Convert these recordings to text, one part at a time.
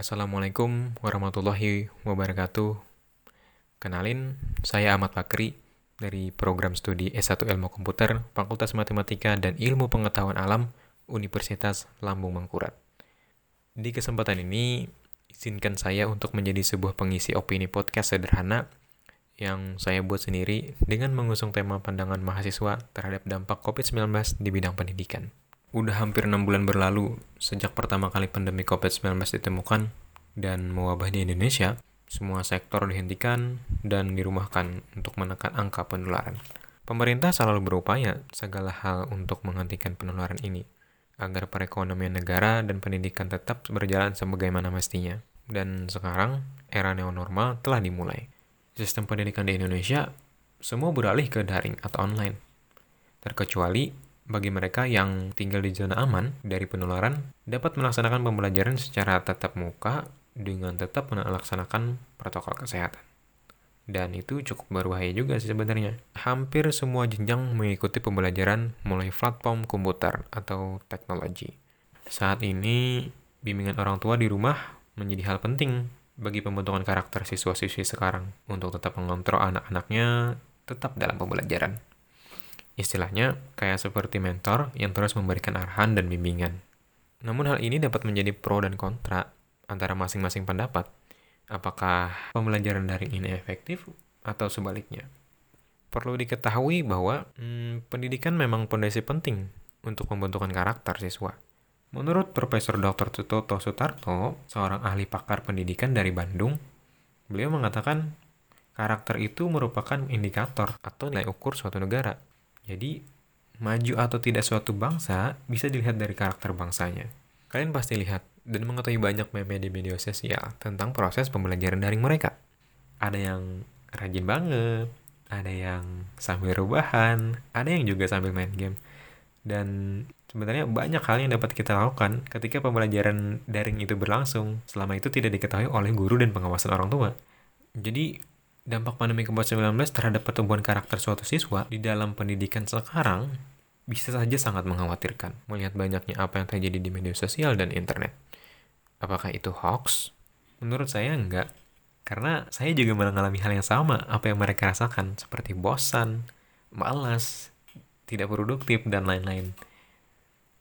Assalamualaikum warahmatullahi wabarakatuh. Kenalin, saya Ahmad Bakri dari program studi S1 Ilmu Komputer, Fakultas Matematika dan Ilmu Pengetahuan Alam, Universitas Lambung Mangkurat. Di kesempatan ini, izinkan saya untuk menjadi sebuah pengisi opini podcast sederhana yang saya buat sendiri dengan mengusung tema pandangan mahasiswa terhadap dampak COVID-19 di bidang pendidikan. Udah hampir enam bulan berlalu sejak pertama kali pandemi COVID-19 ditemukan dan mewabah di Indonesia, semua sektor dihentikan dan dirumahkan untuk menekan angka penularan. Pemerintah selalu berupaya segala hal untuk menghentikan penularan ini, agar perekonomian negara dan pendidikan tetap berjalan sebagaimana mestinya. Dan sekarang, era neonormal telah dimulai. Sistem pendidikan di Indonesia semua beralih ke daring atau online. Terkecuali bagi mereka yang tinggal di zona aman dari penularan dapat melaksanakan pembelajaran secara tatap muka dengan tetap melaksanakan protokol kesehatan. Dan itu cukup berbahaya juga sih sebenarnya. Hampir semua jenjang mengikuti pembelajaran mulai platform komputer atau teknologi. Saat ini, bimbingan orang tua di rumah menjadi hal penting bagi pembentukan karakter siswa-siswi sekarang untuk tetap mengontrol anak-anaknya tetap dalam pembelajaran. Istilahnya kayak seperti mentor yang terus memberikan arahan dan bimbingan. Namun hal ini dapat menjadi pro dan kontra antara masing-masing pendapat. Apakah pembelajaran daring ini efektif atau sebaliknya? Perlu diketahui bahwa hmm, pendidikan memang fondasi penting untuk pembentukan karakter siswa. Menurut Profesor Dr. Toto Sutarto, seorang ahli pakar pendidikan dari Bandung, beliau mengatakan karakter itu merupakan indikator atau nilai ukur suatu negara jadi, maju atau tidak suatu bangsa bisa dilihat dari karakter bangsanya. Kalian pasti lihat dan mengetahui banyak meme di media sosial tentang proses pembelajaran daring mereka. Ada yang rajin banget, ada yang sambil rubahan, ada yang juga sambil main game. Dan sebenarnya banyak hal yang dapat kita lakukan ketika pembelajaran daring itu berlangsung, selama itu tidak diketahui oleh guru dan pengawasan orang tua. Jadi, dampak pandemi COVID-19 terhadap pertumbuhan karakter suatu siswa di dalam pendidikan sekarang bisa saja sangat mengkhawatirkan melihat banyaknya apa yang terjadi di media sosial dan internet. Apakah itu hoax? Menurut saya enggak. Karena saya juga mengalami hal yang sama apa yang mereka rasakan seperti bosan, malas, tidak produktif, dan lain-lain.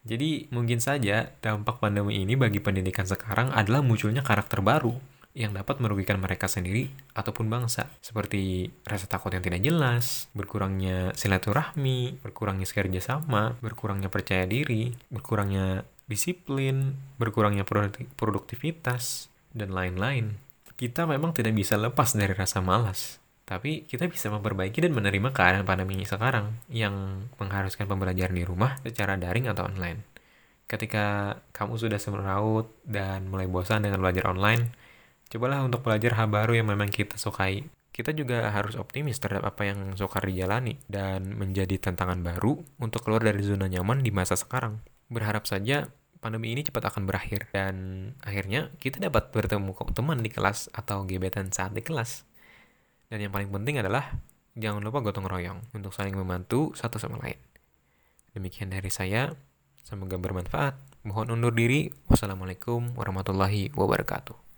Jadi mungkin saja dampak pandemi ini bagi pendidikan sekarang adalah munculnya karakter baru yang dapat merugikan mereka sendiri ataupun bangsa, seperti rasa takut yang tidak jelas, berkurangnya silaturahmi, berkurangnya kerjasama, berkurangnya percaya diri, berkurangnya disiplin, berkurangnya produktivitas, dan lain-lain. Kita memang tidak bisa lepas dari rasa malas, tapi kita bisa memperbaiki dan menerima keadaan pandemi sekarang yang mengharuskan pembelajaran di rumah secara daring atau online. Ketika kamu sudah semeraut dan mulai bosan dengan belajar online, Cobalah untuk belajar hal baru yang memang kita sukai. Kita juga harus optimis terhadap apa yang sukar dijalani dan menjadi tantangan baru untuk keluar dari zona nyaman di masa sekarang. Berharap saja pandemi ini cepat akan berakhir dan akhirnya kita dapat bertemu teman di kelas atau gebetan saat di kelas. Dan yang paling penting adalah jangan lupa gotong royong untuk saling membantu satu sama lain. Demikian dari saya, semoga bermanfaat. Mohon undur diri. Wassalamualaikum warahmatullahi wabarakatuh.